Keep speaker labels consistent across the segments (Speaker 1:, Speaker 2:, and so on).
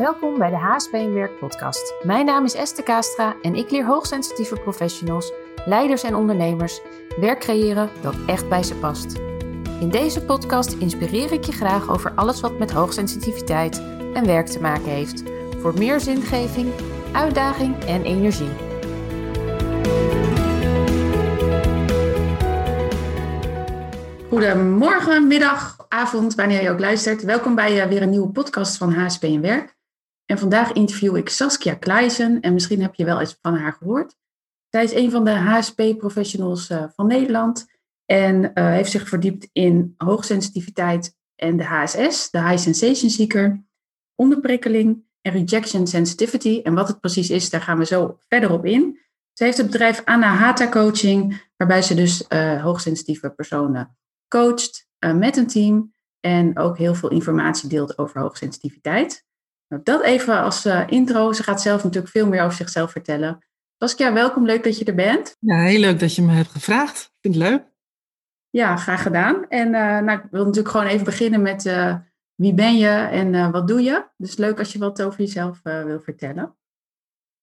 Speaker 1: Welkom bij de HSP in Werk podcast. Mijn naam is Esther Kastra en ik leer hoogsensitieve professionals, leiders en ondernemers werk creëren dat echt bij ze past. In deze podcast inspireer ik je graag over alles wat met hoogsensitiviteit en werk te maken heeft. Voor meer zingeving, uitdaging en energie. Goedemorgen, middag, avond, wanneer je ook luistert. Welkom bij uh, weer een nieuwe podcast van HSP in Werk. En vandaag interview ik Saskia Kleijsen en misschien heb je wel eens van haar gehoord. Zij is een van de HSP-professionals uh, van Nederland en uh, heeft zich verdiept in hoogsensitiviteit en de HSS, de High Sensation Seeker, onderprikkeling en rejection sensitivity. En wat het precies is, daar gaan we zo verder op in. Ze heeft het bedrijf Anahata Coaching, waarbij ze dus uh, hoogsensitieve personen coacht met een team en ook heel veel informatie deelt over hoogsensitiviteit. Nou, dat even als uh, intro. Ze gaat zelf natuurlijk veel meer over zichzelf vertellen. Saskia, welkom. Leuk dat je er bent.
Speaker 2: Ja, heel leuk dat je me hebt gevraagd. Vind ik leuk.
Speaker 1: Ja, graag gedaan. En uh, nou, ik wil natuurlijk gewoon even beginnen met uh, wie ben je en wat doe je? Dus leuk als je wat over jezelf wil vertellen.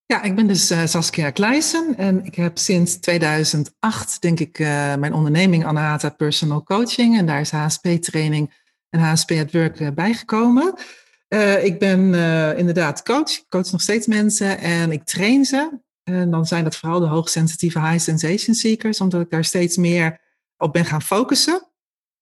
Speaker 2: Ja, ik ben dus Saskia Kleijsen en ik heb sinds 2008, denk ik, mijn onderneming Anahata Personal Coaching. En daar is HSP-training en HSP at Work bijgekomen. Uh, ik ben uh, inderdaad coach. Ik coach nog steeds mensen en ik train ze. En dan zijn dat vooral de hoogsensitieve high sensation seekers, omdat ik daar steeds meer op ben gaan focussen.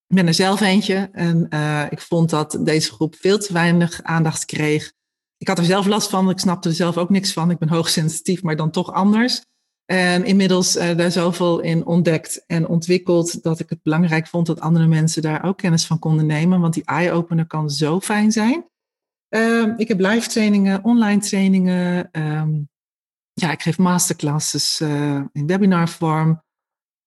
Speaker 2: Ik ben er zelf eentje en uh, ik vond dat deze groep veel te weinig aandacht kreeg. Ik had er zelf last van, ik snapte er zelf ook niks van. Ik ben hoogsensitief, maar dan toch anders. En inmiddels daar zoveel in ontdekt en ontwikkeld dat ik het belangrijk vond dat andere mensen daar ook kennis van konden nemen. Want die eye-opener kan zo fijn zijn. Um, ik heb live trainingen, online trainingen. Um, ja, ik geef masterclasses uh, in webinarvorm.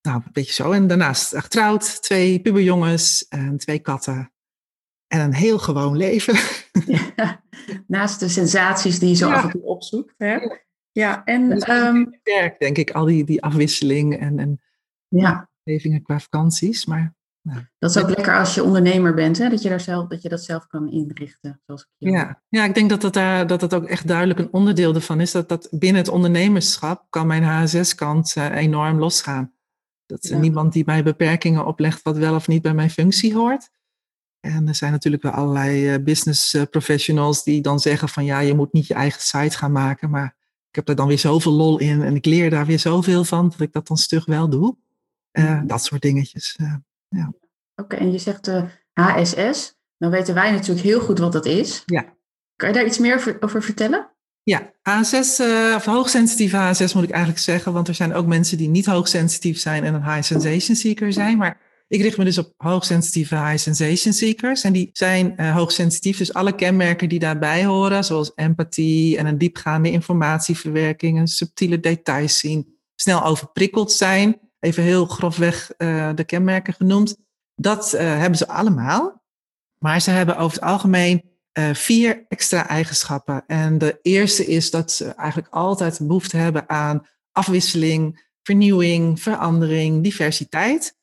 Speaker 2: Nou, een beetje zo. En daarnaast getrouwd, twee puberjongens en twee katten. En een heel gewoon leven.
Speaker 1: Ja, naast de sensaties die je zo ja. af en toe opzoekt. Hè?
Speaker 2: Ja, en... Um, werk, denk ik, al die, die afwisseling en, en ja. levingen qua vakanties. Maar
Speaker 1: dat is ook lekker als je ondernemer bent, hè? Dat, je daar zelf, dat je dat zelf kan inrichten. Zoals
Speaker 2: ik ja. ja, ik denk dat dat, daar, dat dat ook echt duidelijk een onderdeel ervan is. Dat, dat binnen het ondernemerschap kan mijn HSS-kant uh, enorm losgaan. Dat ja. niemand die mij beperkingen oplegt wat wel of niet bij mijn functie hoort. En er zijn natuurlijk wel allerlei uh, business uh, professionals die dan zeggen van ja, je moet niet je eigen site gaan maken. Maar ik heb er dan weer zoveel lol in en ik leer daar weer zoveel van dat ik dat dan stug wel doe. dat soort dingetjes. Ja.
Speaker 1: Oké, en je zegt uh, HSS. Dan weten wij natuurlijk heel goed wat dat is.
Speaker 2: Ja.
Speaker 1: Kan je daar iets meer over vertellen?
Speaker 2: Ja, HSS, uh, of hoogsensitieve HSS moet ik eigenlijk zeggen, want er zijn ook mensen die niet hoogsensitief zijn en een high sensation seeker zijn. Maar ik richt me dus op hoogsensitieve high sensation seekers. En die zijn uh, hoogsensitief, dus alle kenmerken die daarbij horen, zoals empathie en een diepgaande informatieverwerking, en subtiele details zien, snel overprikkeld zijn, even heel grofweg uh, de kenmerken genoemd. Dat uh, hebben ze allemaal. Maar ze hebben over het algemeen uh, vier extra eigenschappen. En de eerste is dat ze eigenlijk altijd behoefte hebben aan afwisseling, vernieuwing, verandering, diversiteit.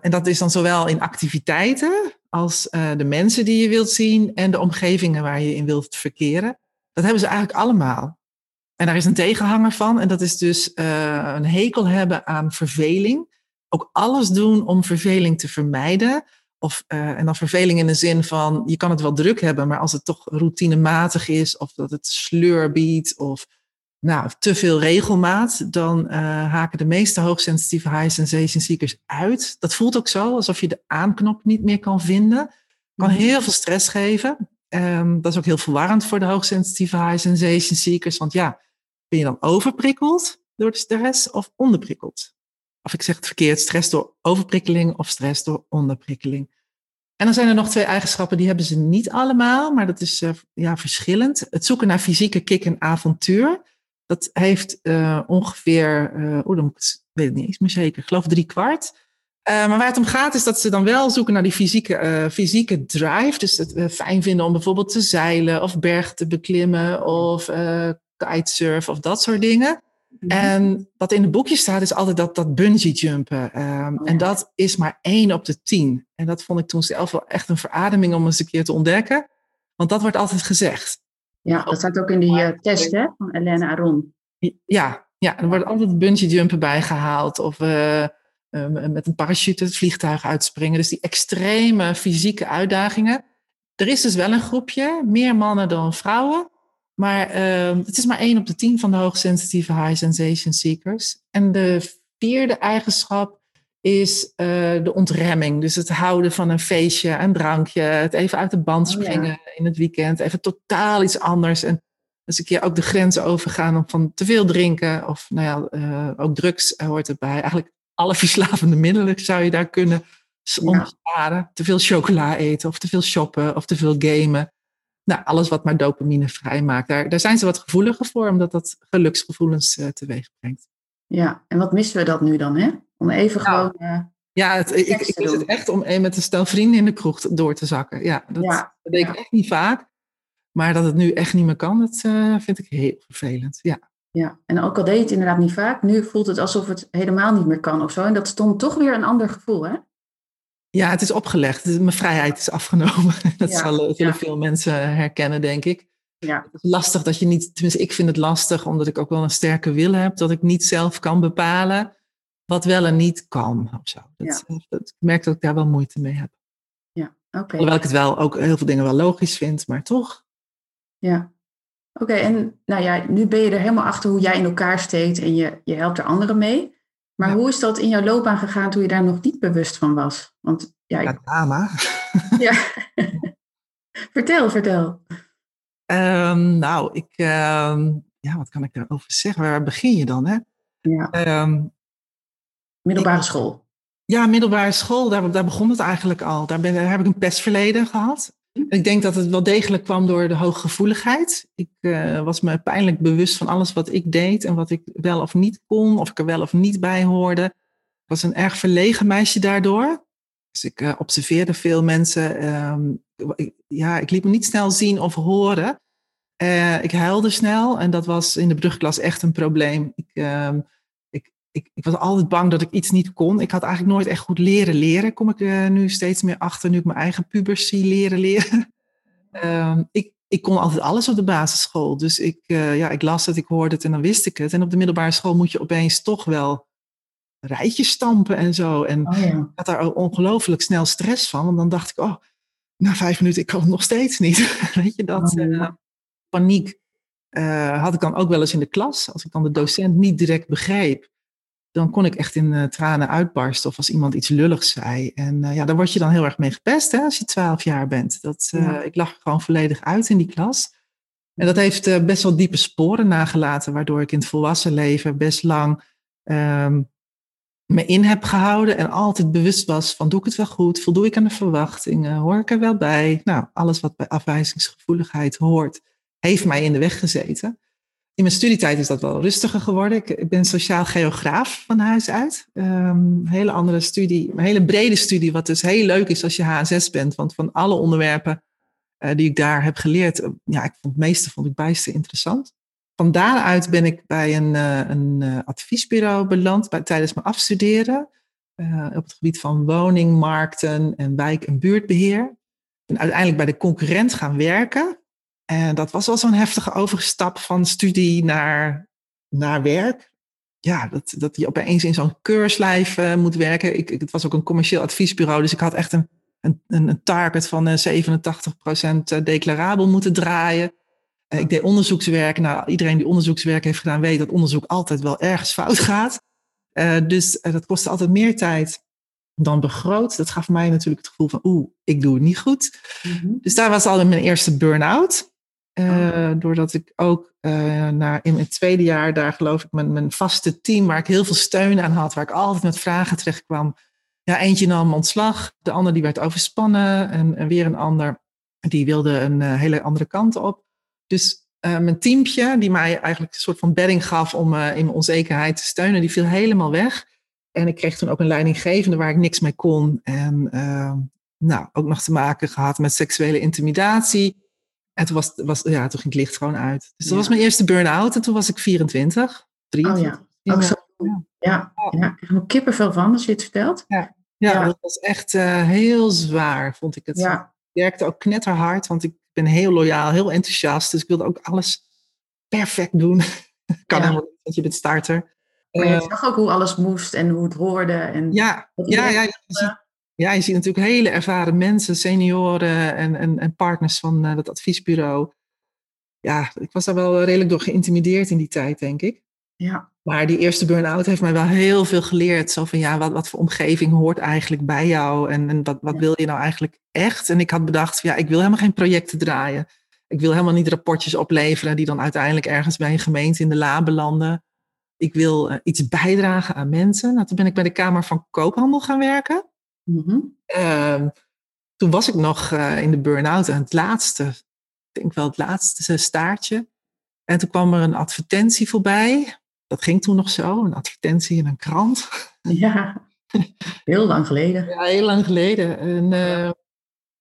Speaker 2: en dat is dan zowel in activiteiten als de mensen die je wilt zien en de omgevingen waar je in wilt verkeren. Dat hebben ze eigenlijk allemaal. En daar is een tegenhanger van. En dat is dus uh, een hekel hebben aan verveling. Ook alles doen om verveling te vermijden. Of, uh, en dan verveling in de zin van, je kan het wel druk hebben, maar als het toch routinematig is, of dat het sleur biedt, of nou, te veel regelmaat, dan uh, haken de meeste hoogsensitieve high sensation seekers uit. Dat voelt ook zo, alsof je de aanknop niet meer kan vinden. Kan mhm. heel veel stress geven. Um, dat is ook heel verwarrend voor de hoogsensitieve high sensation seekers, want ja, ben je dan overprikkeld door de stress of onderprikkeld? Of ik zeg het verkeerd, stress door overprikkeling of stress door onderprikkeling. En dan zijn er nog twee eigenschappen, die hebben ze niet allemaal, maar dat is uh, ja, verschillend. Het zoeken naar fysieke kick en avontuur. Dat heeft uh, ongeveer, uh, oh, dan weet ik niet eens meer zeker, ik geloof drie kwart. maar waar het om gaat is dat ze dan wel zoeken naar die fysieke, fysieke drive. Dus het fijn vinden om bijvoorbeeld te zeilen of berg te beklimmen of kitesurfen of dat soort dingen. Mhm. En wat in de boekje staat is altijd dat, dat bungee jumpen. Um, oh, En dat is maar één op de tien. En dat vond ik toen zelf wel echt een verademing om eens een keer te ontdekken. Want dat wordt altijd gezegd.
Speaker 1: Ja, dat staat ook in die uh, test hè, van Elena Aron.
Speaker 2: Ja, ja, er wordt altijd bungee jumpen bijgehaald. Of uh, met een parachute het vliegtuig uitspringen. Dus die extreme fysieke uitdagingen. Er is dus wel een groepje, meer mannen dan vrouwen. Maar uh, het is maar één op de tien van de hoogsensitieve high sensation seekers. En de vierde eigenschap is uh, de ontremming. Dus het houden van een feestje, een drankje, het even uit de band springen oh, ja. in het weekend, even totaal iets anders. En dus een keer ook de grenzen overgaan om van te veel drinken of nou ja, uh, ook drugs hoort erbij. Eigenlijk alle verslavende middelen zou je daar kunnen. Ja. Te veel chocola eten of te veel shoppen of te veel gamen. Nou, alles wat maar dopamine vrijmaakt. Daar, daar zijn ze wat gevoeliger voor, omdat dat geluksgevoelens uh, teweeg brengt.
Speaker 1: Ja, en wat missen we dat nu dan, hè? Om even nou, gewoon. Uh,
Speaker 2: ja, het, ik, ik mis het echt om met een stel vrienden in de kroeg door te zakken. Ja, dat, ja, dat deed ik echt niet vaak. Maar dat het nu echt niet meer kan, dat uh, vind ik heel vervelend. Ja.
Speaker 1: ja, en ook al deed je het inderdaad niet vaak, nu voelt het alsof het helemaal niet meer kan of zo. En dat stond toch weer een ander gevoel, hè?
Speaker 2: Ja, het is opgelegd. Mijn vrijheid is afgenomen. Dat ja, zullen ja. veel mensen herkennen, denk ik.
Speaker 1: Ja.
Speaker 2: Het is lastig dat je niet, tenminste, ik vind het lastig, omdat ik ook wel een sterke wil heb, dat ik niet zelf kan bepalen wat wel en niet kan. Of zo. Dat, ja. dat, ik merk dat ik daar wel moeite mee heb.
Speaker 1: Ja, oké. Okay.
Speaker 2: Hoewel ik het wel ook heel veel dingen wel logisch vind, maar toch.
Speaker 1: Ja. Oké, okay, en nou ja, nu ben je er helemaal achter hoe jij in elkaar steekt en je, je helpt er anderen mee. Maar ja. hoe is dat in jouw loopbaan gegaan toen je daar nog niet bewust van was? Want ja,
Speaker 2: ik... ja drama.
Speaker 1: ja. vertel, vertel.
Speaker 2: Um, nou, ik, um, ja, wat kan ik daarover zeggen? Waar begin je dan? Hè?
Speaker 1: Ja. Um, middelbare ik, school.
Speaker 2: Ja, middelbare school, daar, daar begon het eigenlijk al. Daar, ben, daar heb ik een pestverleden gehad. Ik denk dat het wel degelijk kwam door de hooggevoeligheid. Ik uh, was me pijnlijk bewust van alles wat ik deed en wat ik wel of niet kon, of ik er wel of niet bij hoorde. Ik was een erg verlegen meisje daardoor. Dus ik uh, observeerde veel mensen. Um, ik, ja, ik liet me niet snel zien of horen. Uh, ik huilde snel en dat was in de brugklas echt een probleem. Ik, um, ik, ik, was altijd bang dat ik iets niet kon. Ik had eigenlijk nooit echt goed leren leren. Kom ik uh, nu steeds meer achter, nu ik mijn eigen pubers zie leren leren. um, ik, ik kon altijd alles op de basisschool. Dus ik, uh, ja, ik las het, ik hoorde het en dan wist ik het. En op de middelbare school moet je opeens toch wel rijtjes stampen en zo. En
Speaker 1: oh, ja.
Speaker 2: ik had daar ongelooflijk snel stress van. Want dan dacht ik, oh, na vijf minuten, ik kan het nog steeds niet. Weet je, dat
Speaker 1: Oh, ja.
Speaker 2: uh, paniek had ik dan ook wel eens in de klas. Als ik dan de docent niet direct begreep, dan kon ik echt in uh, tranen uitbarsten. Of als iemand iets lulligs zei. En ja, daar word je dan heel erg mee gepest hè, als je twaalf jaar bent. Dat,
Speaker 1: Ja.
Speaker 2: Ik lag gewoon volledig uit in die klas. En dat heeft eh, best wel diepe sporen nagelaten, waardoor ik in het volwassen leven best lang ehm, me in heb gehouden en altijd bewust was van doe ik het wel goed, voldoe ik aan de verwachtingen, hoor ik er wel bij. Nou, alles wat bij afwijzingsgevoeligheid hoort, heeft mij in de weg gezeten. In mijn studietijd is dat wel rustiger geworden. Ik, ik ben sociaal geograaf van huis uit. Um, hele andere studie, een hele brede studie, wat dus heel leuk is als je HSS bent. Want van alle onderwerpen uh, die ik daar heb geleerd, uh, ja, ik vond het meeste vond ik bijster interessant. Van daaruit ben ik bij een, uh, een adviesbureau beland bij, tijdens mijn afstuderen. Op het gebied van woning, markten en wijk- en buurtbeheer. Ik ben uiteindelijk bij de concurrent gaan werken. En dat was wel zo'n heftige overstap van studie naar, naar werk. Ja, dat, dat je opeens in zo'n keurslijf uh, moet werken. Ik, ik, het was ook een commercieel adviesbureau, dus ik had echt een, een, een target van uh, 87% declarabel moeten draaien. Uh, ik deed onderzoekswerk. Nou, iedereen die onderzoekswerk heeft gedaan weet dat onderzoek altijd wel ergens fout gaat. Dus dat kostte altijd meer tijd dan begroot. Dat gaf mij natuurlijk het gevoel van oeh, ik doe het niet goed.
Speaker 1: Mm-hmm.
Speaker 2: Dus daar was al mijn eerste burn-out. Uh. Doordat ik ook naar, in mijn tweede jaar daar geloof ik mijn, mijn vaste team, waar ik heel veel steun aan had, waar ik altijd met vragen terecht kwam. Ja, eentje nam ontslag, de ander die werd overspannen en, weer een ander die wilde een uh, hele andere kant op. Dus mijn teampje, die mij eigenlijk een soort van bedding gaf om in mijn onzekerheid te steunen, die viel helemaal weg. En ik kreeg toen ook een leidinggevende waar ik niks mee kon. En nou, ook nog te maken gehad met seksuele intimidatie. En toen, was, was, ja, toen ging het licht gewoon uit. Dus dat ja. was mijn eerste burn-out. En toen was ik 24, 23.
Speaker 1: Oh ja, ook zo. Ja, ja. ja. ik heb er kippenvel van als je het vertelt.
Speaker 2: Ja, ja, dat was echt uh, heel zwaar, vond ik het.
Speaker 1: Ja.
Speaker 2: Ik werkte ook knetterhard, want ik ben heel loyaal, heel enthousiast. Dus ik wilde ook alles perfect doen. kan helemaal niet, want je bent starter.
Speaker 1: Maar je zag ook hoe alles moest en hoe het hoorde. En
Speaker 2: ja, ja, ja, je ja, je ziet natuurlijk hele ervaren mensen, senioren en, en, en partners van uh, dat adviesbureau. Ja, ik was daar wel redelijk door geïntimideerd in die tijd, denk ik.
Speaker 1: Ja.
Speaker 2: Maar die eerste burn-out heeft mij wel heel veel geleerd. Zo van ja, wat, wat voor omgeving hoort eigenlijk bij jou? En, en wat, wat wil je nou eigenlijk echt? En ik had bedacht, ja, ik wil helemaal geen projecten draaien. Ik wil helemaal niet rapportjes opleveren die dan uiteindelijk ergens bij een gemeente in de la belanden. Ik wil uh, iets bijdragen aan mensen. Nou, toen ben ik bij de Kamer van Koophandel gaan werken.
Speaker 1: Mm
Speaker 2: uh, toen was ik nog uh, in de burn-out en het laatste, ik denk wel het laatste staartje. En toen kwam er een advertentie voorbij. Dat ging toen nog zo, een advertentie in een krant.
Speaker 1: Ja, heel lang geleden.
Speaker 2: Ja, heel lang geleden. En uh,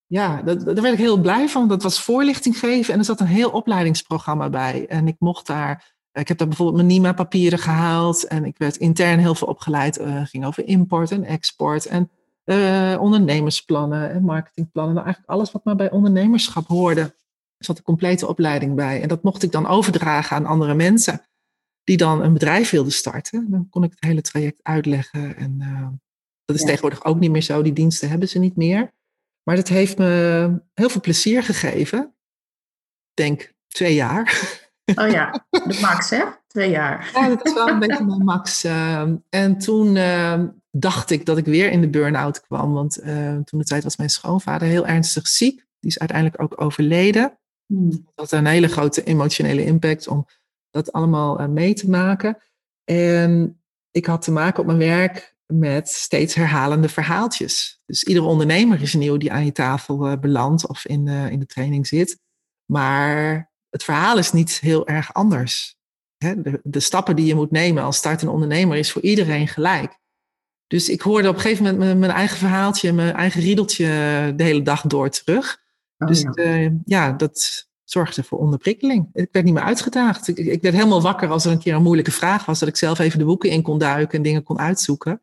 Speaker 2: ja, dat, daar werd ik heel blij van. Dat was voorlichting geven en er zat een heel opleidingsprogramma bij. En ik mocht daar ik heb daar bijvoorbeeld mijn NIMA-papieren gehaald en ik werd intern heel veel opgeleid. Het uh, ging over import en export en uh, ondernemersplannen en marketingplannen. Nou, eigenlijk alles wat maar bij ondernemerschap hoorde. Zat een complete opleiding bij. En dat mocht ik dan overdragen aan andere mensen die dan een bedrijf wilden starten. Dan kon ik het hele traject uitleggen. En uh, dat is ja. tegenwoordig ook niet meer zo. Die diensten hebben ze niet meer. Maar dat heeft me heel veel plezier gegeven. Ik denk twee jaar.
Speaker 1: Oh ja, de max hè? Twee jaar.
Speaker 2: Ja, dat is wel een beetje mijn max. Uh, en toen dacht ik dat ik weer in de burn-out kwam. Want uh, toen de tijd was mijn schoonvader heel ernstig ziek. Die is uiteindelijk ook overleden.
Speaker 1: Hmm.
Speaker 2: Dat had een hele grote emotionele impact om dat allemaal eh, mee te maken. En ik had te maken op mijn werk met steeds herhalende verhaaltjes. Dus iedere ondernemer is nieuw die aan je tafel uh, belandt of in, in de training zit. Maar het verhaal is niet heel erg anders. De, de, stappen die je moet nemen als startende ondernemer is voor iedereen gelijk. Dus ik hoorde op een gegeven moment mijn, mijn eigen verhaaltje, mijn eigen riedeltje de hele dag door terug.
Speaker 1: Oh,
Speaker 2: dus
Speaker 1: ja.
Speaker 2: Uh, ja, dat zorgde voor onderprikkeling. Ik werd niet meer uitgedaagd. Ik, ik, werd helemaal wakker als er een keer een moeilijke vraag was, dat ik zelf even de boeken in kon duiken en dingen kon uitzoeken.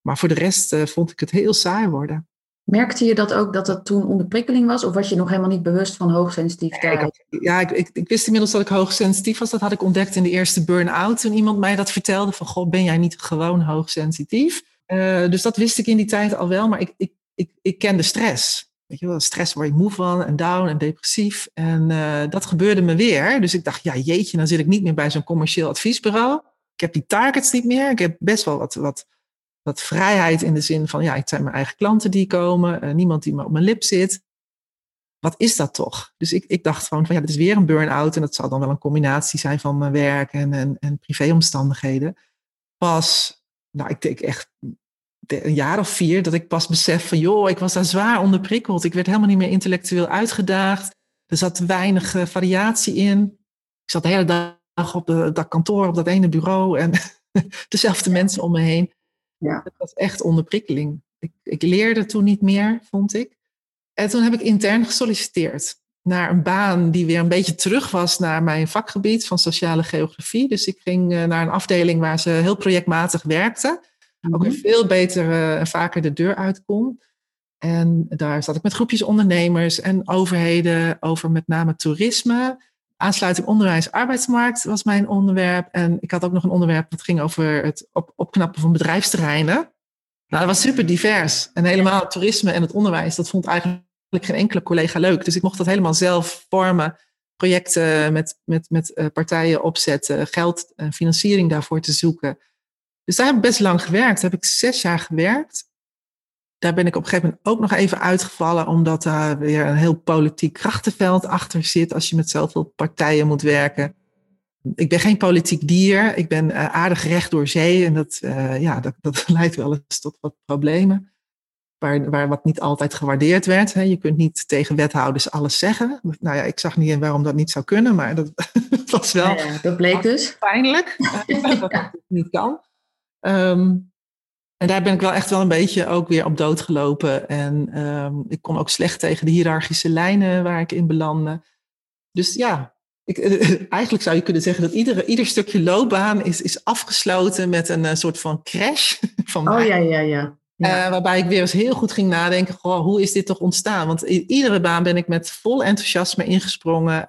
Speaker 2: Maar voor de rest uh, vond ik het heel saai worden.
Speaker 1: Merkte je dat ook dat dat toen onderprikkeling was? Of was je nog helemaal niet bewust van hoogsensitiviteit?
Speaker 2: Ja, ik, ja, ik, ik, ik, wist inmiddels dat ik hoogsensitief was. Dat had ik ontdekt in de eerste burn-out. Toen iemand mij dat vertelde van... Goh, ben jij niet gewoon hoogsensitief? Uh, dus dat wist ik in die tijd al wel. Maar ik, ik, ik, ik kende stress. Weet je wel, stress word je moe van en down en depressief. En uh, dat gebeurde me weer. Dus ik dacht, ja jeetje, dan zit ik niet meer bij zo'n commercieel adviesbureau. Ik heb die targets niet meer. Ik heb best wel wat... wat wat vrijheid in de zin van, ja, het zijn mijn eigen klanten die komen, uh, niemand die me op mijn lip zit. Wat is dat toch? Dus ik, ik dacht gewoon van, ja, dit is weer een burn-out en dat zal dan wel een combinatie zijn van mijn werk en, en, en privéomstandigheden. Pas, nou, ik denk echt een jaar of vier dat ik pas besef van, joh, ik was daar zwaar onderprikkeld. Ik werd helemaal niet meer intellectueel uitgedaagd. Er zat weinig uh, variatie in. Ik zat de hele dag op de, dat kantoor, op dat ene bureau en dezelfde mensen om me heen.
Speaker 1: Ja.
Speaker 2: Dat was echt onderprikkeling. Ik, ik, leerde toen niet meer, vond ik. En toen heb ik intern gesolliciteerd naar een baan die weer een beetje terug was naar mijn vakgebied van sociale geografie. Dus ik ging uh, naar een afdeling waar ze heel projectmatig werkten. Mm-hmm. Ook weer veel beter uh, en vaker de deur uit kon. En daar zat ik met groepjes ondernemers en overheden over met name toerisme. Aansluiting onderwijs, arbeidsmarkt was mijn onderwerp. En ik had ook nog een onderwerp dat ging over het op, opknappen van bedrijfsterreinen. Nou, dat was super divers. En helemaal het toerisme en het onderwijs, dat vond eigenlijk geen enkele collega leuk. Dus ik mocht dat helemaal zelf vormen. Projecten met, met, met uh, partijen opzetten, geld en financiering daarvoor te zoeken. Dus daar heb ik best lang gewerkt. Daar heb ik zes jaar gewerkt. Daar ben ik op een gegeven moment ook nog even uitgevallen, omdat daar weer een heel politiek krachtenveld achter zit als je met zoveel partijen moet werken. Ik ben geen politiek dier, ik ben uh, aardig recht door zee en dat, uh, ja, dat, dat leidt wel eens tot wat problemen. Waar, waar wat niet altijd gewaardeerd werd. Hè. Je kunt niet tegen wethouders alles zeggen. Nou ja, ik zag niet in waarom dat niet zou kunnen, maar dat was wel.
Speaker 1: Ja, ja, dat bleek dus.
Speaker 2: Pijnlijk dat dat niet kan. Um, en daar ben ik wel echt wel een beetje ook weer op dood gelopen. En um, ik kon ook slecht tegen de hiërarchische lijnen waar ik in belandde. Dus ja, ik, eigenlijk zou je kunnen zeggen dat iedere, ieder stukje loopbaan is, is afgesloten met een uh, soort van crash. Van
Speaker 1: oh ja, ja, ja.
Speaker 2: Ja. waarbij ik weer eens heel goed ging nadenken, hoe is dit toch ontstaan? Want in iedere baan ben ik met vol enthousiasme ingesprongen.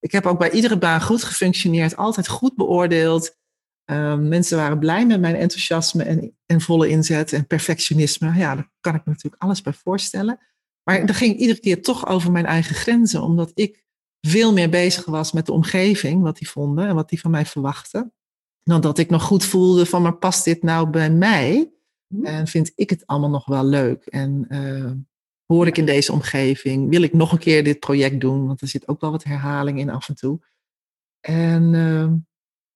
Speaker 2: ik heb ook bij iedere baan goed gefunctioneerd, altijd goed beoordeeld. Ehm, mensen waren blij met mijn enthousiasme en, en volle inzet en perfectionisme. Ja, daar kan ik me natuurlijk alles bij voorstellen. Maar dat ging iedere keer toch over mijn eigen grenzen, omdat ik veel meer bezig was met de omgeving, wat die vonden en wat die van mij verwachten. Dan dat ik nog goed voelde van, maar past dit nou bij mij? Mhm. En vind ik het allemaal nog wel leuk? En uh, hoor ik in deze omgeving? Wil ik nog een keer dit project doen? Want er zit ook wel wat herhaling in af en toe. En uh,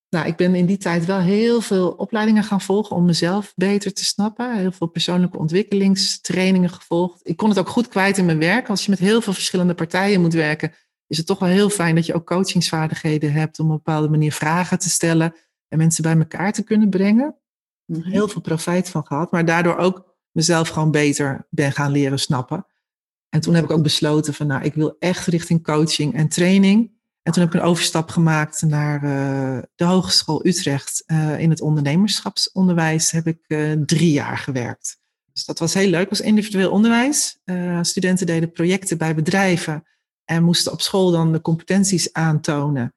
Speaker 2: nou, ik ben in die tijd wel heel veel opleidingen gaan volgen om mezelf beter te snappen. Heel veel persoonlijke ontwikkelingstrainingen gevolgd. Ik kon het ook goed kwijt in mijn werk. Als je met heel veel verschillende partijen moet werken, is het toch wel heel fijn dat je ook coachingsvaardigheden hebt om op een bepaalde manier vragen te stellen en mensen bij elkaar te kunnen brengen. Heel veel profijt van gehad, maar daardoor ook mezelf gewoon beter ben gaan leren snappen. En toen heb ik ook besloten van, nou, ik wil echt richting coaching en training. En toen heb ik een overstap gemaakt naar uh, de Hogeschool Utrecht. Uh, in het ondernemerschapsonderwijs heb ik uh, drie jaar gewerkt. Dus dat was heel leuk, was individueel onderwijs. studenten deden projecten bij bedrijven en moesten op school dan de competenties aantonen.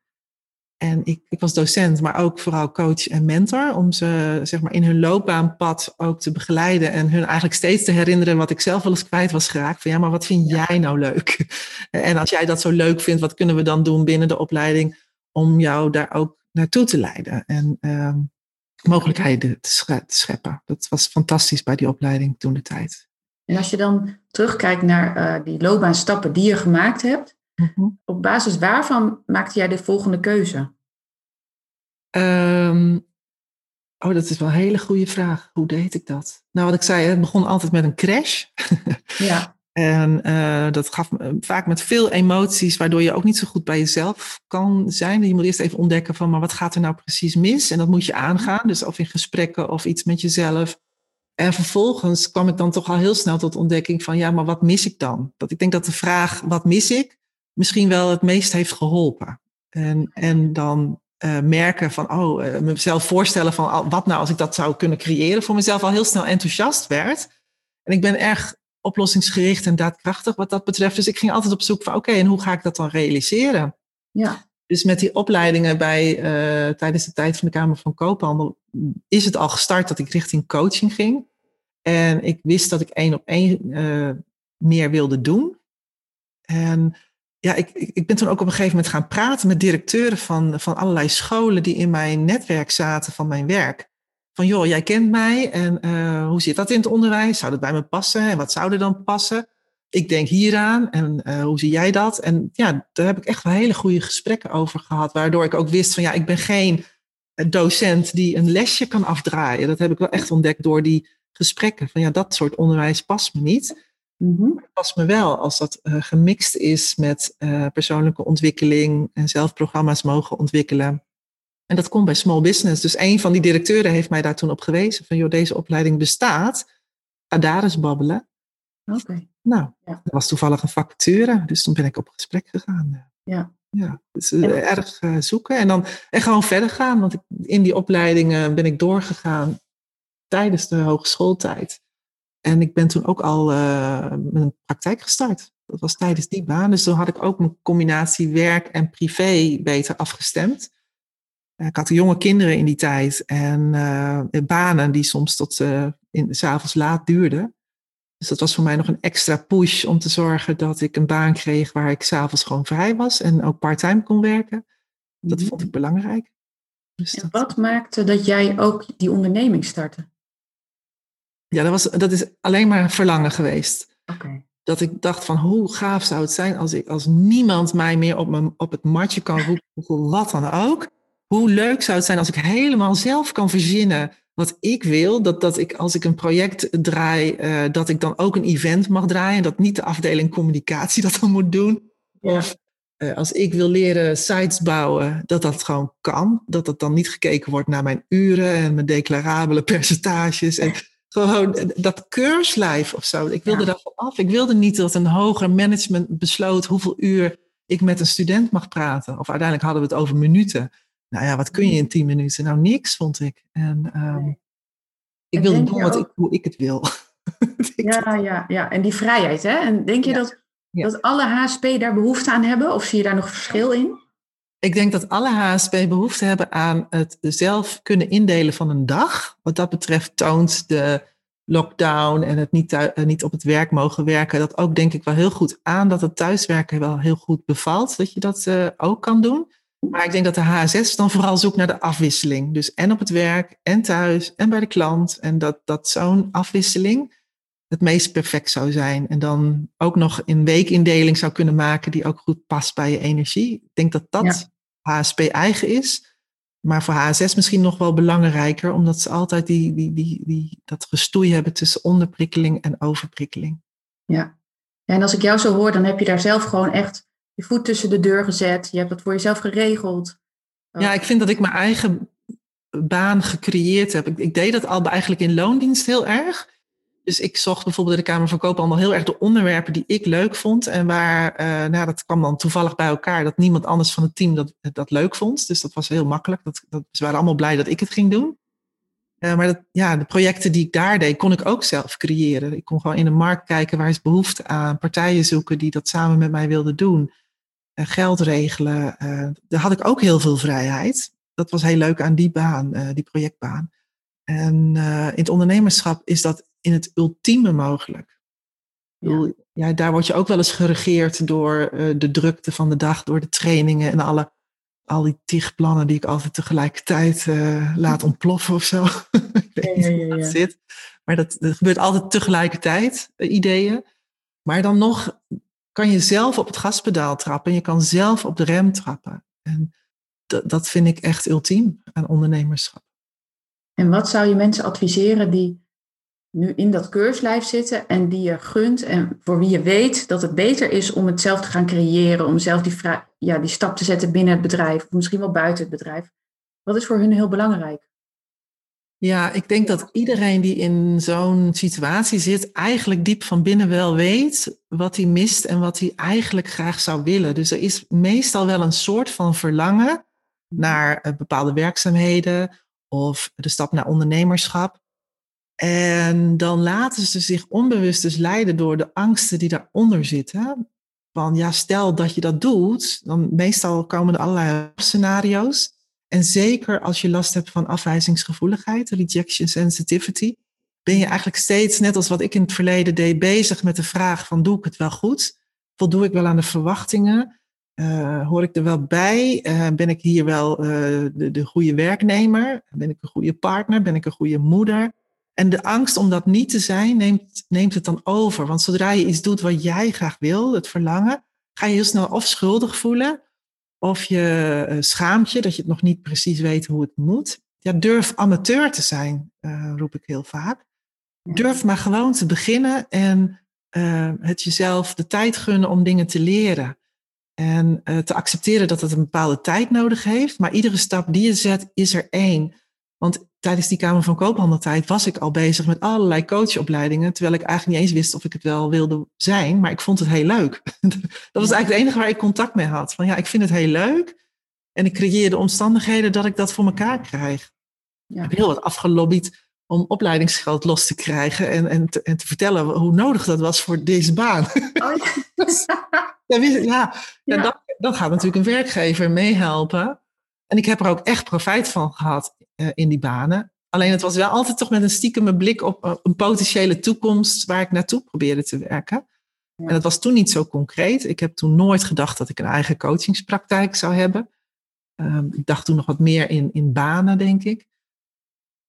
Speaker 2: En ik, ik was docent, maar ook vooral coach en mentor. Om ze zeg maar, in hun loopbaanpad ook te begeleiden. En hun eigenlijk steeds te herinneren wat ik zelf wel eens kwijt was geraakt. Van ja, maar wat vind jij nou leuk? En als jij dat zo leuk vindt, wat kunnen we dan doen binnen de opleiding om jou daar ook naartoe te leiden? En uh, mogelijkheden te scheppen. Dat was fantastisch bij die opleiding toen de tijd.
Speaker 1: En als je dan terugkijkt naar uh, die loopbaanstappen die je gemaakt hebt. Mhm. Op basis waarvan maakte jij de volgende keuze?
Speaker 2: Um, oh, dat is wel een hele goede vraag. Hoe deed ik dat? Nou, wat ik zei, het begon altijd met een crash. ja. En uh, dat gaf me vaak met veel emoties, waardoor je ook niet zo goed bij jezelf kan zijn. Je moet eerst even ontdekken van, maar wat gaat er nou precies mis? En dat moet je aangaan. Dus of in gesprekken of iets met jezelf. En vervolgens kwam ik dan toch al heel snel tot ontdekking van, ja, maar wat mis ik dan? Dat ik denk dat de vraag, wat mis ik? Misschien wel het meest heeft geholpen. En, en dan uh, merken van, oh, uh, mezelf voorstellen van oh, wat nou als ik dat zou kunnen creëren, voor mezelf al heel snel enthousiast werd. En ik ben erg oplossingsgericht en daadkrachtig wat dat betreft. Dus ik ging altijd op zoek van, oké, en hoe ga ik dat dan realiseren? Ja. Dus met die opleidingen bij, uh, tijdens de tijd van de Kamer van Koophandel is het al gestart dat ik richting coaching ging. En ik wist dat ik één op één meer wilde doen. En ja, ik, ik ben toen ook op een gegeven moment gaan praten met directeuren van, van allerlei scholen die in mijn netwerk zaten van mijn werk. Van joh, jij kent mij en uh, hoe zit dat in het onderwijs? Zou dat bij me passen en wat zou er dan passen? Ik denk hieraan en uh, hoe zie jij dat? En ja, daar heb ik echt wel hele goede gesprekken over gehad, waardoor ik ook wist van ja, ik ben geen docent die een lesje kan afdraaien. Dat heb ik wel echt ontdekt door die gesprekken. Van ja, dat soort onderwijs past me niet. Mm Het past me wel als dat uh, gemixt is met uh, persoonlijke ontwikkeling en zelf programma's mogen ontwikkelen. En dat komt bij small business. Dus een van die directeuren heeft mij daar toen op gewezen van joh, deze opleiding bestaat. Ga daar eens babbelen. Oké. Nou, ja. dat was toevallig een vacature, dus toen ben ik op gesprek gegaan. Ja. Ja, dus uh, erg zoeken en dan en gewoon verder gaan. Want ik, in die opleidingen ben ik doorgegaan tijdens de hogeschooltijd. En ik ben toen ook al uh, met een praktijk gestart. Dat was tijdens die baan. Dus toen had ik ook mijn combinatie werk en privé beter afgestemd. Uh, ik had jonge kinderen in die tijd en uh, banen die soms tot uh, s'avonds laat duurden. Dus dat was voor mij nog een extra push om te zorgen dat ik een baan kreeg waar ik s'avonds gewoon vrij was en ook parttime kon werken. Dat mhm. vond ik belangrijk.
Speaker 1: Dus en wat maakte dat jij ook die onderneming startte?
Speaker 2: Ja, dat, was, dat is alleen maar verlangen geweest. Dat ik dacht van hoe gaaf zou het zijn als, ik, als niemand mij meer op, mijn, op het matje kan roepen, wat dan ook. Hoe leuk zou het zijn als ik helemaal zelf kan verzinnen wat ik wil. Dat, dat ik als ik een project draai, uh, dat ik dan ook een event mag draaien. Dat niet de afdeling communicatie dat dan moet doen. Of uh, als ik wil leren sites bouwen, dat dat gewoon kan. Dat dat dan niet gekeken wordt naar mijn uren en mijn declarabele percentages. En gewoon dat keurslijf of zo. Ik wilde ja. daarvan af. Ik wilde niet dat een hoger management besloot hoeveel uur ik met een student mag praten. Of uiteindelijk hadden we het over minuten. Nou ja, wat kun je in tien minuten? Nou, niks, vond ik. En, um, Ik
Speaker 1: En
Speaker 2: wil
Speaker 1: denk
Speaker 2: doen wat
Speaker 1: ook-
Speaker 2: ik, hoe ik het wil.
Speaker 1: Ja, ja, ja. En die vrijheid, hè? En denk je
Speaker 2: Ja.
Speaker 1: dat,
Speaker 2: Ja.
Speaker 1: dat alle HSP daar behoefte aan hebben? Of zie je daar nog verschil in?
Speaker 2: Ik denk dat alle HSP behoefte hebben aan het zelf kunnen indelen van een dag. Wat dat betreft toont de lockdown en het niet, eh, niet op het werk mogen werken. Dat ook denk ik wel heel goed aan dat het thuiswerken wel heel goed bevalt. Dat je dat eh, ook kan doen. Maar ik denk dat de HSS dan vooral zoekt naar de afwisseling. Dus en op het werk en thuis en bij de klant. En dat, dat zo'n afwisseling het meest perfect zou zijn. En dan ook nog een weekindeling zou kunnen maken die ook goed past bij je energie. Ik denk dat dat HSP eigen is. Maar voor HSS misschien nog wel belangrijker, omdat ze altijd die, die, die, die, dat gestoei hebben tussen onderprikkeling en overprikkeling.
Speaker 1: Ja. ja. En als ik jou zo hoor, dan heb je daar zelf gewoon echt je voet tussen de deur gezet. Je hebt dat voor jezelf geregeld.
Speaker 2: Ja, ik vind dat ik mijn eigen baan gecreëerd heb. Ik, ik deed dat al eigenlijk in loondienst heel erg. Dus ik zocht bijvoorbeeld in de Kamer van Koophandel heel erg de onderwerpen die ik leuk vond. En waar, eh, nou, dat kwam dan toevallig bij elkaar dat niemand anders van het team dat, dat leuk vond. Dus dat was heel makkelijk. Dat, dat, ze waren allemaal blij dat ik het ging doen. Eh, maar dat, ja, de projecten die ik daar deed, kon ik ook zelf creëren. Ik kon gewoon in de markt kijken waar is behoefte aan. Partijen zoeken die dat samen met mij wilden doen. Eh, geld regelen. Daar had ik ook heel veel vrijheid. Dat was heel leuk aan die baan, die projectbaan. En in het ondernemerschap is dat in het ultieme mogelijk. Bedoel, ja, daar word je ook wel eens geregeerd door eh, de drukte van de dag, door de trainingen en alle, al die tig plannen die ik altijd tegelijkertijd eh, laat ontploffen of zo. ik weet niet
Speaker 1: Ja, ja,
Speaker 2: hoe dat
Speaker 1: ja.
Speaker 2: zit. Maar dat, dat gebeurt altijd tegelijkertijd, eh, ideeën. Maar dan nog kan je zelf op het gaspedaal trappen. En je kan zelf op de rem trappen. En dat, dat vind ik echt ultiem aan ondernemerschap.
Speaker 1: En wat zou je mensen adviseren die nu in dat keurslijf zitten en die je gunt en voor wie je weet dat het beter is om het zelf te gaan creëren, om zelf die, ja, die stap te zetten binnen het bedrijf, of misschien wel buiten het bedrijf? Wat is voor hun heel belangrijk?
Speaker 2: Ja, ik denk dat iedereen die in zo'n situatie zit, eigenlijk diep van binnen wel weet wat hij mist en wat hij eigenlijk graag zou willen. Dus er is meestal wel een soort van verlangen naar eh, bepaalde werkzaamheden of de stap naar ondernemerschap. En dan laten ze zich onbewust dus leiden door de angsten die daaronder zitten. Van ja, stel dat je dat doet, dan meestal komen er allerlei scenario's. En zeker als je last hebt van afwijzingsgevoeligheid, rejection sensitivity, ben je eigenlijk steeds, net als wat ik in het verleden deed, bezig met de vraag van doe ik het wel goed? Voldoe ik wel aan de verwachtingen? Uh, hoor ik er wel bij? Uh, ben ik hier wel uh, de, de goede werknemer? Ben ik een goede partner? Ben ik een goede moeder? En de angst om dat niet te zijn, neemt, neemt het dan over. Want zodra je iets doet wat jij graag wil, het verlangen, ga je heel snel of schuldig voelen, of je uh, schaamt je dat je het nog niet precies weet hoe het moet. Ja, durf amateur te zijn, uh, roep ik heel vaak. Durf maar gewoon te beginnen en uh, het jezelf de tijd gunnen om dingen te leren. En te accepteren dat het een bepaalde tijd nodig heeft. Maar iedere stap die je zet, is er één. Want tijdens die Kamer van Koophandeltijd was ik al bezig met allerlei coachopleidingen. Terwijl ik eigenlijk niet eens wist of ik het wel wilde zijn. Maar ik vond het heel leuk. Dat was eigenlijk het enige waar ik contact mee had. Van ja, ik vind het heel leuk. En ik creëer de omstandigheden dat ik dat voor elkaar krijg. Ja. Ik heb heel wat afgelobbyd om opleidingsgeld los te krijgen. En, en, te, en te vertellen hoe nodig dat was voor deze baan. Oh, ja. ja, ja, ja. Dan, dan gaat natuurlijk een werkgever meehelpen. En ik heb er ook echt profijt van gehad uh, in die banen. Alleen het was wel altijd toch met een stiekeme blik op een potentiële toekomst waar ik naartoe probeerde te werken. Ja. En dat was toen niet zo concreet. Ik heb toen nooit gedacht dat ik een eigen coachingspraktijk zou hebben. Uh, ik dacht toen nog wat meer in, in banen, denk ik.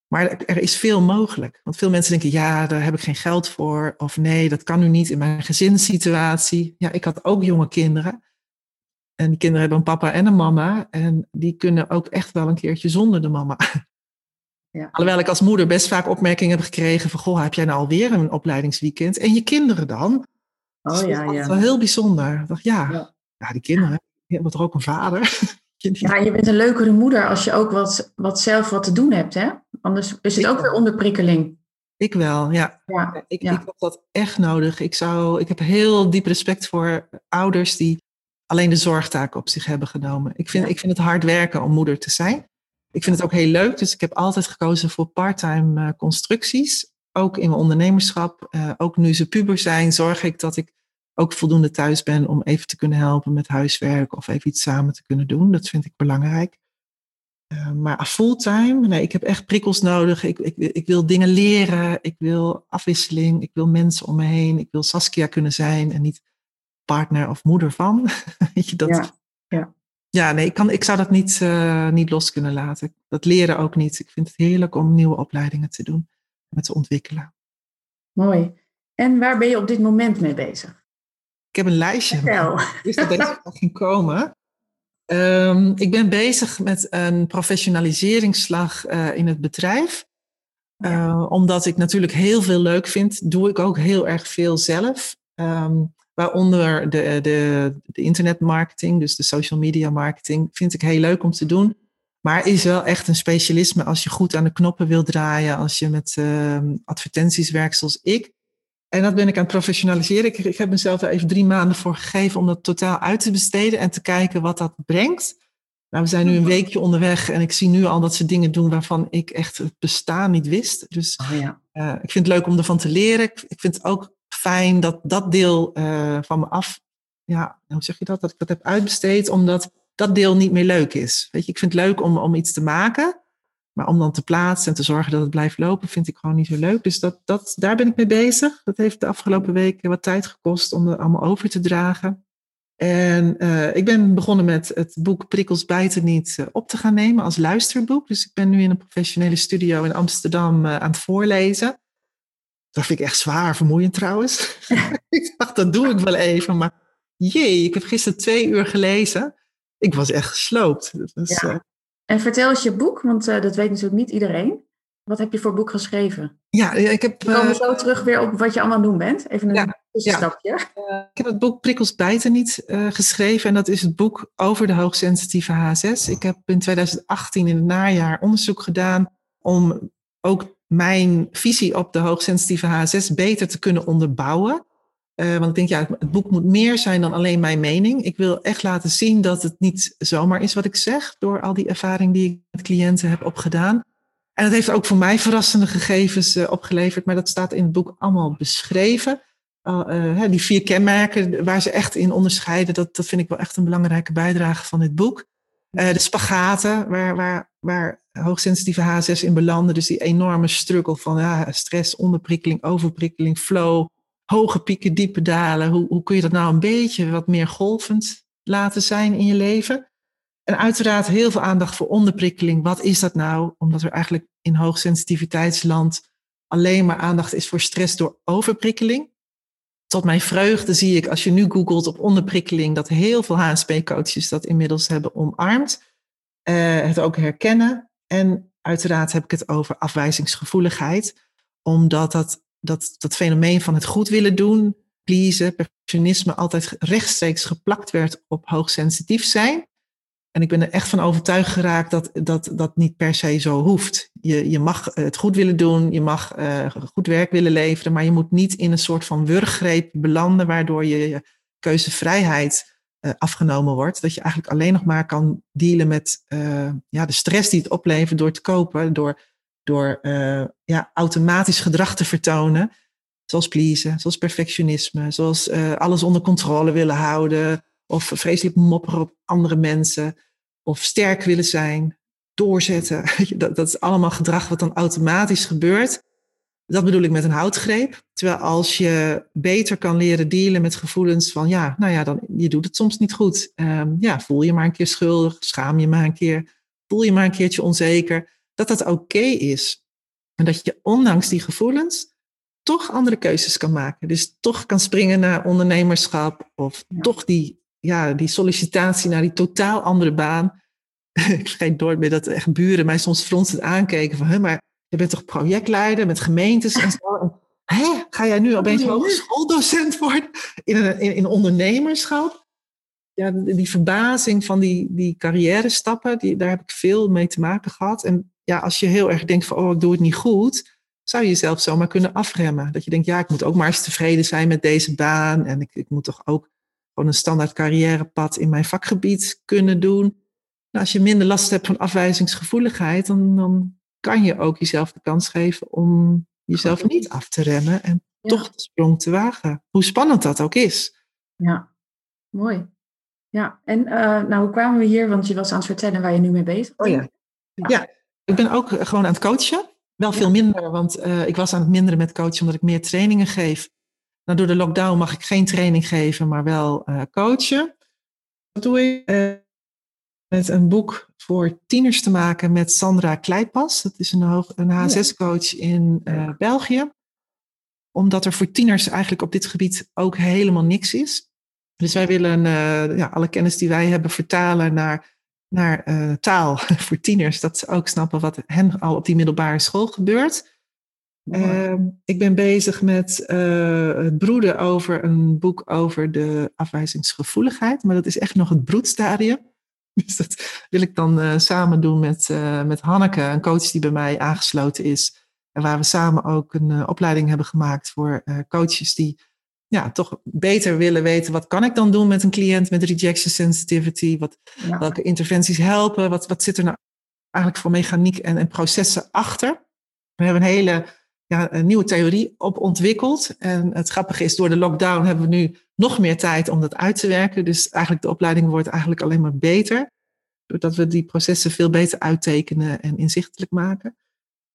Speaker 2: Maar er is veel mogelijk. Want veel mensen denken, ja, daar heb ik geen geld voor. Of nee, dat kan nu niet in mijn gezinssituatie. Ja, ik had ook jonge kinderen. En die kinderen hebben een papa en een mama. En die kunnen ook echt wel een keertje zonder de mama. Ja. Alhoewel ik als moeder best vaak opmerkingen heb gekregen van... Goh, heb jij nou alweer een opleidingsweekend? En je kinderen dan?
Speaker 1: Oh ja,
Speaker 2: dat
Speaker 1: ja.
Speaker 2: wel heel bijzonder. Ik dacht, ja, ja. ja die kinderen. Je hebt er ook een vader.
Speaker 1: Ja, je bent een leukere moeder als je ook wat, wat zelf wat te doen hebt, hè? Anders is het
Speaker 2: ik
Speaker 1: ook weer onderprikkeling.
Speaker 2: Ik wel, ja.
Speaker 1: ja,
Speaker 2: ik,
Speaker 1: ja.
Speaker 2: ik had dat echt nodig. Ik, zou, ik heb heel diep respect voor ouders die alleen de zorgtaak op zich hebben genomen. Ik vind,
Speaker 1: Ja.
Speaker 2: ik vind het hard werken om moeder te zijn. Ik vind het ook heel leuk, dus ik heb altijd gekozen voor parttime constructies. Ook in mijn ondernemerschap, ook nu ze puber zijn, zorg ik dat ik ook voldoende thuis ben om even te kunnen helpen met huiswerk of even iets samen te kunnen doen. Dat vind ik belangrijk. Uh, maar fulltime, nee, ik heb echt prikkels nodig. Ik, ik, ik wil dingen leren, ik wil afwisseling, ik wil mensen om me heen, ik wil Saskia kunnen zijn en niet partner of moeder van. Weet je, dat,
Speaker 1: ja, ja.
Speaker 2: ja, nee, ik, kan, ik zou dat niet, uh, niet los kunnen laten. Dat leren ook niet. Ik vind het heerlijk om nieuwe opleidingen te doen, met te ontwikkelen.
Speaker 1: Mooi. En waar ben je op dit moment mee bezig?
Speaker 2: Ik heb een lijstje. Dus dat deze ging komen. Um, ik ben bezig met een professionaliseringsslag uh, in het bedrijf. Uh, omdat ik natuurlijk heel veel leuk vind, doe ik ook heel erg veel zelf. Um, waaronder de, de, de internetmarketing, dus de social media marketing, vind ik heel leuk om te doen. Maar is wel echt een specialisme als je goed aan de knoppen wil draaien, als je met uh, advertenties werkt zoals ik. En dat ben ik aan het professionaliseren. Ik, ik heb mezelf er even drie maanden voor gegeven om dat totaal uit te besteden en te kijken wat dat brengt. Nou, we zijn nu een mhm. weekje onderweg en ik zie nu al dat ze dingen doen waarvan ik echt het bestaan niet wist. Dus oh ja. uh, ik vind het leuk om ervan te leren. Ik, ik vind het ook fijn dat dat deel uh, van me af, ja, hoe zeg je dat, dat ik dat heb uitbesteed, omdat dat deel niet meer leuk is. Weet je, ik vind het leuk om, om iets te maken. Maar om dan te plaatsen en te zorgen dat het blijft lopen, vind ik gewoon niet zo leuk. Dus dat, dat, daar ben ik mee bezig. Dat heeft de afgelopen weken wat tijd gekost om er allemaal over te dragen. En uh, ik ben begonnen met het boek Prikkels bijten niet uh, op te gaan nemen als luisterboek. Dus ik ben nu in een professionele studio in Amsterdam aan het voorlezen. Dat vind ik echt zwaar vermoeiend trouwens. ik dacht, dat doe ik wel even. Maar jee, ik heb gisteren twee uur gelezen. Ik was echt gesloopt.
Speaker 1: Ja. En vertel eens je boek, want uh, dat weet natuurlijk niet iedereen. Wat heb je voor boek geschreven?
Speaker 2: Ja, ik heb...
Speaker 1: We komen uh, zo terug weer op wat je allemaal doen bent. Even een ja, tussenstapje.
Speaker 2: Ja. ik heb het boek Prikkels bijten niet uh, geschreven. En dat is het boek over de hoogsensitieve H6. Ik heb in 2018 in het najaar onderzoek gedaan om ook mijn visie op de hoogsensitieve H6 beter te kunnen onderbouwen. Uh, want ik denk, ja, het boek moet meer zijn dan alleen mijn mening. Ik wil echt laten zien dat het niet zomaar is wat ik zeg, door al die ervaring die ik met cliënten heb opgedaan. En dat heeft ook voor mij verrassende gegevens uh, opgeleverd, maar dat staat in het boek allemaal beschreven. Uh, die vier kenmerken waar ze echt in onderscheiden, dat, dat vind ik wel echt een belangrijke bijdrage van dit boek. de spagaten, waar, waar, waar hoogsensitieve H6 in belanden, dus die enorme struggle van ja, stress, onderprikkeling, overprikkeling, flow hoge pieken, diepe dalen. Hoe, hoe kun je dat nou een beetje wat meer golvend laten zijn in je leven? En uiteraard heel veel aandacht voor onderprikkeling. Wat is dat nou? Omdat er eigenlijk in hoogsensitiviteitsland alleen maar aandacht is voor stress door overprikkeling. Tot mijn vreugde zie ik, als je nu googelt op onderprikkeling, dat heel veel HSP-coaches dat inmiddels hebben omarmd. Uh, het ook herkennen. En uiteraard heb ik het over afwijzingsgevoeligheid, omdat dat dat, dat fenomeen van het goed willen doen, pleasen, perfectionisme altijd rechtstreeks geplakt werd op hoogsensitief zijn. En ik ben er echt van overtuigd geraakt dat dat, dat niet per se zo hoeft. Je, je mag het goed willen doen, je mag uh, goed werk willen leveren, maar je moet niet in een soort van wurggreep belanden waardoor je, je keuzevrijheid uh, afgenomen wordt. Dat je eigenlijk alleen nog maar kan dealen met uh, ja, de stress die het oplevert door te kopen, door door uh, ja, automatisch gedrag te vertonen. Zoals pleasen, zoals perfectionisme, zoals alles onder controle willen houden. Of vreselijk mopperen op andere mensen. Of sterk willen zijn, doorzetten. Dat, dat is allemaal gedrag wat dan automatisch gebeurt. Dat bedoel ik met een houtgreep. Terwijl als je beter kan leren dealen met gevoelens van ja, nou ja, dan, je doet het soms niet goed. Um, ja, voel je maar een keer schuldig, schaam je maar een keer, voel je maar een keertje onzeker dat dat oké is. En dat je ondanks die gevoelens toch andere keuzes kan maken. Dus toch kan springen naar ondernemerschap of toch die, ja, die sollicitatie naar die totaal andere baan. Ik vergeet nooit meer dat echt buren mij soms fronsend aankeken van, maar je bent toch projectleider met gemeentes en zo. Hè, ga jij nu opeens schooldocent worden in, een, in, in ondernemerschap? ja, die verbazing van die, die carrière stappen, die, daar heb ik veel mee te maken gehad. En ja, als je heel erg denkt van, oh, ik doe het niet goed, zou je jezelf zomaar kunnen afremmen. Dat je denkt, ja, ik moet ook maar eens tevreden zijn met deze baan. En ik, ik moet toch ook gewoon een standaard carrièrepad in mijn vakgebied kunnen doen. Nou, als je minder last hebt van afwijzingsgevoeligheid, dan, dan kan je ook jezelf de kans geven om jezelf niet af te remmen en toch de sprong te wagen. Hoe spannend dat ook is.
Speaker 1: Ja, mooi. Ja, en uh, nou, hoe kwamen we hier? Want je was aan het vertellen waar je nu mee bezig
Speaker 2: bent. Oh ja. ja. ik ben ook gewoon aan het coachen. Wel veel minder, want uh, ik was aan het minderen met coachen omdat ik meer trainingen geef. Nou, door de lockdown mag ik geen training geven, maar wel uh, coachen. Dat doe ik met een boek voor tieners te maken met Sandra Kleipas. Dat is een, een HSS-coach in België. Omdat er voor tieners eigenlijk op dit gebied ook helemaal niks is. Dus wij willen uh, ja, alle kennis die wij hebben vertalen naar, naar uh, taal voor tieners. Dat ze ook snappen wat hen al op die middelbare school gebeurt. Uh, ik ben bezig met het broeden over een boek over de afwijzingsgevoeligheid. Maar dat is echt nog het broedstadium. Dus dat wil ik dan samen doen met, met Hanneke, een coach die bij mij aangesloten is. En waar we samen ook een opleiding hebben gemaakt voor coaches die ja, toch beter willen weten, wat kan ik dan doen met een cliënt met rejection sensitivity? Wat, Welke interventies helpen? Wat, wat zit er nou eigenlijk voor mechaniek en, en processen achter? We hebben een hele ja, een nieuwe theorie op ontwikkeld. En het grappige is, door de lockdown hebben we nu nog meer tijd om dat uit te werken. Dus eigenlijk de opleiding wordt eigenlijk alleen maar beter. Doordat we die processen veel beter uittekenen en inzichtelijk maken.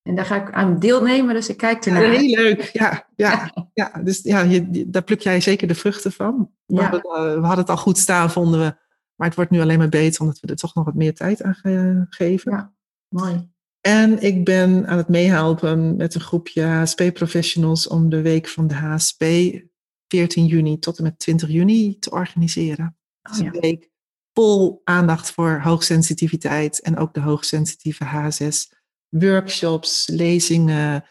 Speaker 1: En daar ga ik aan deelnemen, dus ik kijk ernaar.
Speaker 2: Heel leuk, ja. ja, ja. Dus ja, je, daar pluk jij zeker de vruchten van. We, hadden, eh, we hadden het al goed staan, vonden we. Maar het wordt nu alleen maar beter, omdat we er toch nog wat meer tijd aan geven.
Speaker 1: Ja, mooi.
Speaker 2: En ik ben aan het meehelpen met een groepje HSP-professionals om de week van de HSP 14 juni tot en met 20 juni te organiseren. Oh, dus een week vol aandacht voor hoogsensitiviteit en ook de hoogsensitieve HSS workshops, lezingen.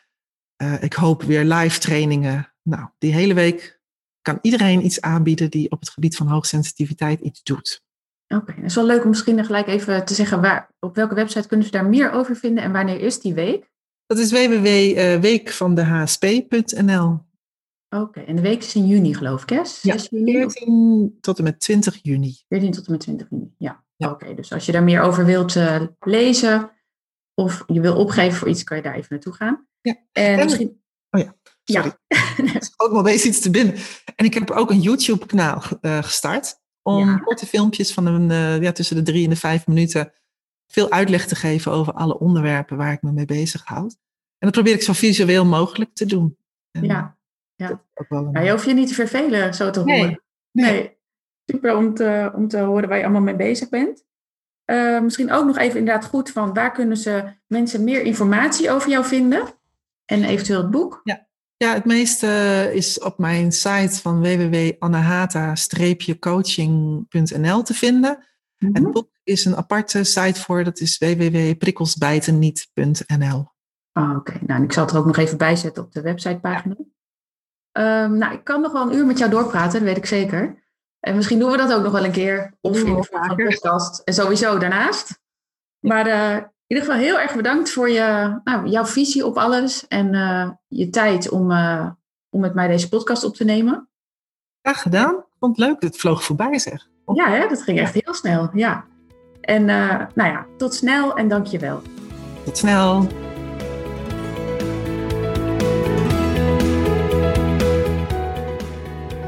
Speaker 2: Uh, ik hoop weer live trainingen. Nou, die hele week kan iedereen iets aanbieden die op het gebied van hoogsensitiviteit iets doet.
Speaker 1: Oké, het is wel leuk om misschien gelijk even te zeggen waar, op welke website kunnen ze daar meer over vinden en wanneer is die week?
Speaker 2: Dat is www.weekvandehsp.nl.
Speaker 1: Oké, en de week is in juni geloof ik, hè?
Speaker 2: 6 ja, 14 tot en met 20 juni.
Speaker 1: 14 tot en met 20 juni, ja. Oké, dus als je daar meer over wilt uh, lezen, of je wil opgeven voor iets, kan je daar even naartoe gaan.
Speaker 2: Ja. En, misschien... Oh ja, sorry. Ja. ook wel eens iets te binnen. En ik heb ook een YouTube-kanaal uh, gestart. Om korte filmpjes van een, uh, ja, tussen de drie en de vijf minuten veel uitleg te geven over alle onderwerpen waar ik me mee bezig houd. En dat probeer ik zo visueel mogelijk te doen.
Speaker 1: En ja, ja. maar je hoeft je niet te vervelen, zo te horen. Nee. nee. Super om te, om te horen waar je allemaal mee bezig bent. Uh, misschien ook nog even inderdaad goed van waar kunnen ze mensen meer informatie over jou vinden? En eventueel het boek?
Speaker 2: Ja, ja het meeste is op mijn site van www.anahata-coaching.nl te vinden. En het mhm. boek is een aparte site voor, dat is www.prikkelsbijtenniet.nl.
Speaker 1: Ah, Oké, nou ik zal het er ook nog even bij zetten op de websitepagina. Ja. Um, nou, ik kan nog wel een uur met jou doorpraten, dat weet ik zeker. En misschien doen we dat ook nog wel een keer. Of in de podcast. En sowieso daarnaast. Maar uh, in ieder geval heel erg bedankt voor je, nou, jouw visie op alles. En uh, je tijd om, uh, om met mij deze podcast op te nemen.
Speaker 2: Graag gedaan. Ik vond het leuk. Het vloog voorbij zeg.
Speaker 1: Ja, hè? dat ging echt heel snel. Ja. En nou ja, tot snel en dank je wel.
Speaker 2: Tot snel.